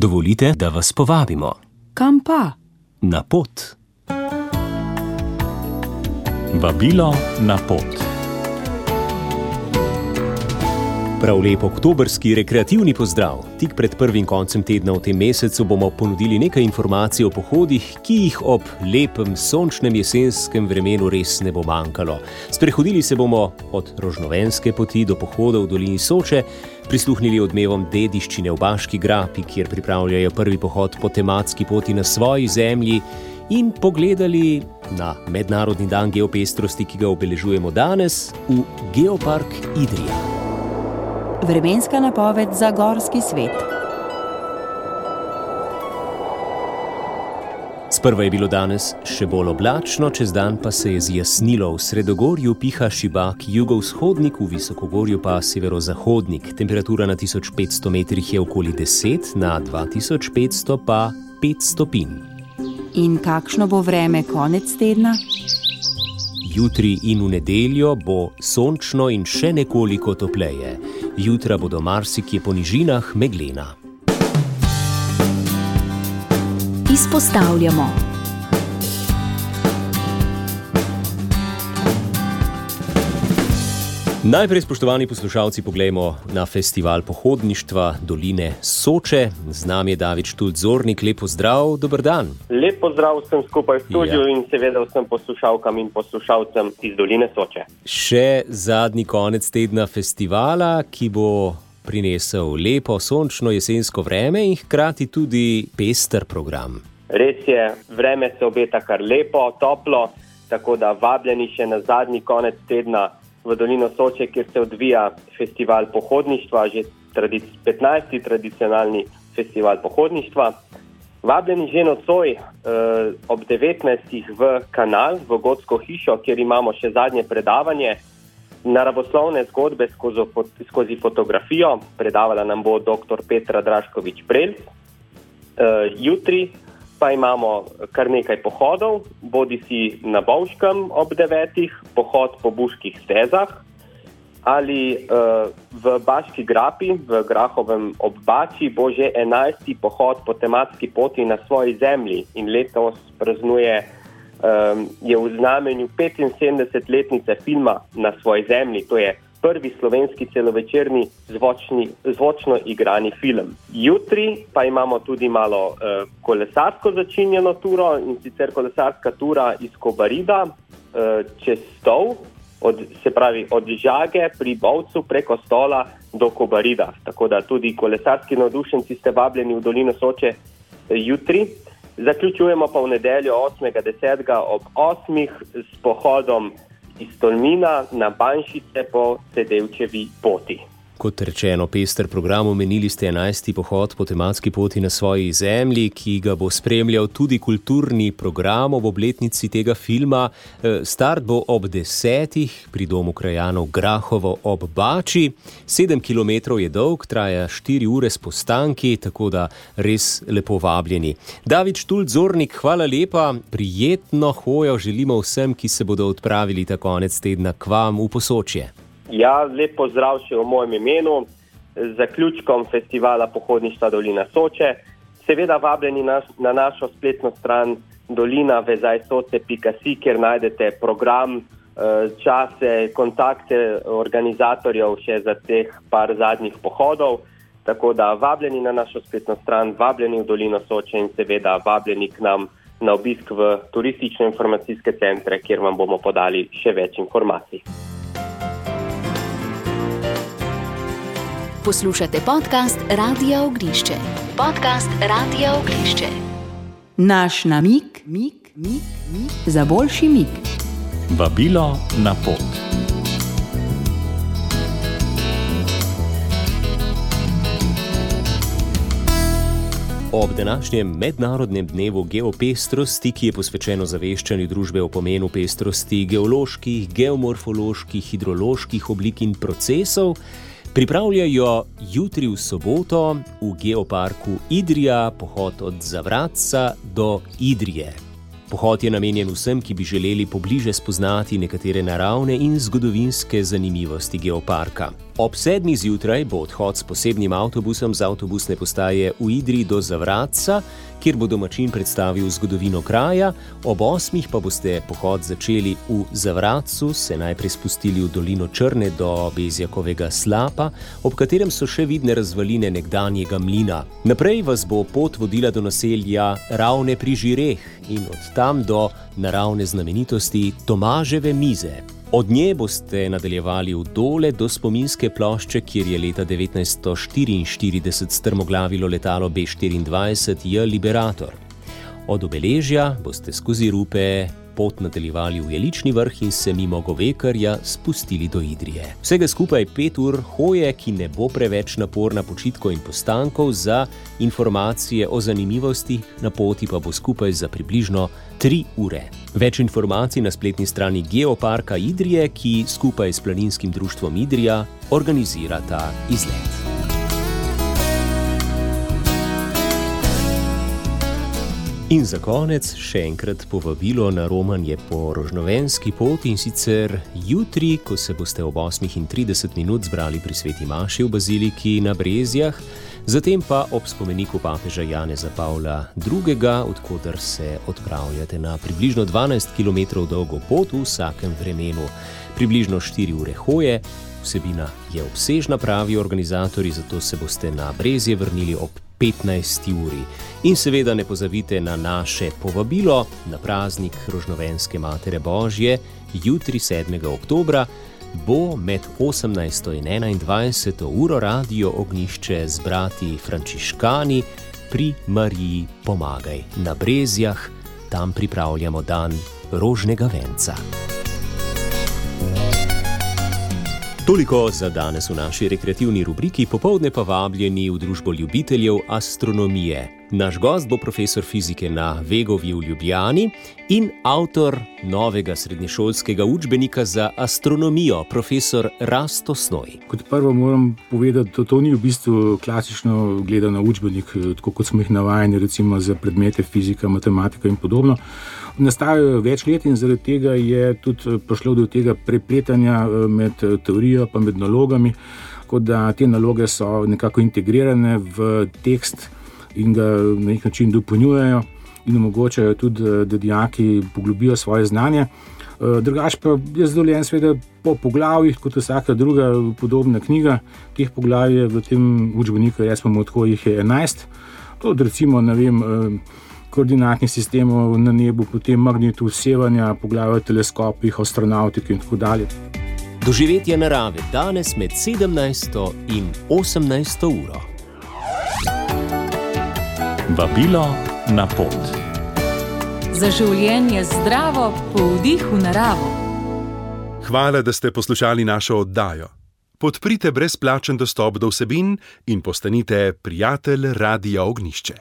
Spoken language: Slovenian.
Dovolite, da vas povabimo Kam pa? na pot. Vabilo na pot. Prav lep oktobrski rekreativni pozdrav. Tik pred prvim koncem tedna v tem mesecu bomo ponudili nekaj informacij o pohodih, ki jih ob lepem sončnem jesenskem vremenu res ne bo manjkalo. Sprehodili se bomo od rožnovenske poti do pohodov v dolini Soče, prisluhnili odmevom dediščine v Baški grapi, kjer pripravljajo prvi pohod po tematski poti na svoji zemlji. In pogledali na Mednarodni dan geopestrosti, ki ga obeležujemo danes v Geopark Idrija. Vremenska napoved za gorski svet. Sprva je bilo danes še bolj oblačno, čez dan pa se je zjasnilo. V sredogorju piha šibak, jugovzhodnik, v visokogorju pa severozahodnik. Temperatura na 1500 metrih je okoli 10, na 2500 pa 5 stopinj. In kakšno bo vreme konec tedna? Jutri in v nedeljo bo sončno in še nekoliko topleje. Jutra bodo marsikje po nižinah meglena. Izpostavljamo. Najprej, spoštovani poslušalci, poglejmo na festival pohodništva Doline Soče. Z nami je David Štulzornik, lepo zdrav, dober dan. Lep pozdrav vsem skupaj v studiu ja. in seveda vsem poslušalkam in poslušalcem iz Doline Soče. Še zadnji konec tedna festivala, ki bo prinesel lepo sončno jesensko vreme in hkrati tudi pester program. Res je, vreme se obeta kar lepo, toplo, tako da vabljeni še na zadnji konec tedna v Dolino Soče, kjer se odvija festival pohodništva, že tradic 15. tradicionalni festival pohodništva. Vabljeni že nocoj eh, ob 19. v kanal, v Gotsko hišo, kjer imamo še zadnje predavanje. Naravoslovne zgodbe skozi, skozi fotografijo, predavala nam bo dr. Petra Draškovič Prelc. Uh, jutri pa imamo kar nekaj pohodov, bodi si na Bovškem ob devetih, pohod po buških stezah ali uh, v Baški grapi, v Grahovem obbači, bo že 11. pohod po tematski poti na svoji zemlji in letos praznuje um, je v znamenju 75-letnice filma na svoji zemlji. To je prvi slovenski celovečerni zvočni, zvočno igrani film. Jutri pa imamo tudi malo uh, kolesarsko začinjeno turo in sicer kolesarska tura iz Kobarida uh, čez Stov, od, se pravi od Žage pri Bovcu preko Stola do Kobarida. Tako da tudi kolesarski navdušenci ste vabljeni v Dolino Soče eh, jutri. Zaključujemo pa v nedeljo 8.10. ob 8. s pohodom iz Tolmina na Banšice po Sedevčevi poti. Kot rečeno, pester program omenili ste 11. pohod po tematski poti na svoji zemlji, ki ga bo spremljal tudi kulturni program ob obletnici tega filma. Eh, Start bo ob 10. pri domu krajanov Grahovo ob Bači. 7 km je dolg, traja 4 ure s postanki, tako da res lepo vabljeni. David Štulzornik, hvala lepa, prijetno hojo želimo vsem, ki se bodo odpravili ta konec tedna k vam v posočje. Ja, lep pozdrav še v mojem imenu, z zaključkom festivala pohodništva Dolina Soče. Seveda vabljeni na, na našo spletno stran dolinavezajsoce.si, kjer najdete program, eh, čase, kontakte organizatorjev še za teh par zadnjih pohodov. Tako da vabljeni na našo spletno stran, vabljeni v Dolino Soče in seveda vabljeni k nam na obisk v turistično-informacijske centre, kjer vam bomo podali še več informacij. Poslušate podcast Radia Ognišče. Podcast Radia Ognišče. Naš namig, mig, mig, mig, za boljši mig. Vabilo na pot. Ob današnjem mednarodnem dnevu geopestrosti, ki je posvečen zaveščanju družbe o pomenu pestrosti geoloških, geomorfoloških, hidroloških oblik in procesov, pripravljajo jutri v soboto v geoparku Idrija pohod od Zavratca do Idrije. Pohod je namenjen vsem, ki bi želeli pobliže spoznati nekatere naravne in zgodovinske zanimivosti geoparka. Ob sedmih zjutraj bo odhod s posebnim avtobusom z avtobusne postaje v Idri do Zavratca, kjer bo domačin predstavil zgodovino kraja, ob osmih pa boste pohod začeli v Zavratcu, se najprej spustili v dolino Črne do Bezjakovega slapa, ob katerem so še vidne razvaline nekdanjega mlina. Naprej vas bo pot vodila do naselja Ravne pri Žireh in od tam do naravne znamenitosti Tomaževe mize. Od nje boste nadaljevali v dole do spominske plošče, kjer je leta 1944 strmoglavilo letalo B-24 J. Liberator. Od obeležja boste skozi rupe pot nadaljevali v Jelični vrh in se mimo Govekarja spustili do Idrije. Vsega skupaj pet ur hoje, ki ne bo preveč naporna počitkov in postankov, za informacije o zanimivosti na poti pa bo skupaj za približno tri ure. Več informacij na spletni strani Geoparka Idrije, ki skupaj s Planinskim društvom Idrija organizira ta izlet. In za konec še enkrat povabilo na romanje po rožnovenski poti in sicer jutri, ko se boste ob 8:30 minut zbrali pri sveti Maši v baziliki na Brezjah, zatem pa ob spomeniku papeža Janeza Pavla II., odkudar se odpravljate na približno 12 km dolgo pot v vsakem vremenu, približno 4 ure hoje. Vsebina je obsežna, pravijo organizatori, zato se boste na Brezje vrnili ob 15. uri. In seveda ne pozabite na naše povabilo na praznik Rožnovenske Matere Božje, jutri 7. oktober. Bo med 18. in 21. uro radio ognišče z brati Frančiškani pri Mariji Pomagaj na Brezjah, tam pripravljamo dan rožnega venca. Toliko za danes v naši rekreativni rubriki, popovdne pa vabljeni v družbo ljubiteljev astronomije. Naš gost bo profesor fizike na Vegovi v Ljubljani in avtor novega srednješolskega učbenika za astronomijo, profesor Rasto Snoj. Kot prvo moram povedati, da to ni v bistvu klasično gledano učbenik, tako kot smo jih navajeni, recimo za predmete fizika, matematika in podobno nastajajo več let in zaradi tega je tudi eh, prišlo do tega prepletanja eh, med eh, teorijo in med nalogami. Tako da te naloge so nekako integrirane v tekst in ga na nek način dopolnjujejo in omogočajo tudi, da dijaki poglobijo svoje znanje. Drugač pa je zadovoljen, seveda, po poglavjih, kot vsaka druga podobna knjiga. Teh poglavij je v tem učbeniku, jaz pa lahko jih je 11. To, recimo, ne vem koordinatnih sistemov na nebu, potem magnetu sevanja, poglavje o teleskopih, astronautiki in tako dalje. Doživetje narave danes med 17. in 18. uro. Vabilo na pot. Za življenje zdravo, po vdihu naravo. Hvala, da ste poslušali našo oddajo. Podprite brezplačen dostop do vsebin in postanite prijatelj Radia Ognišče.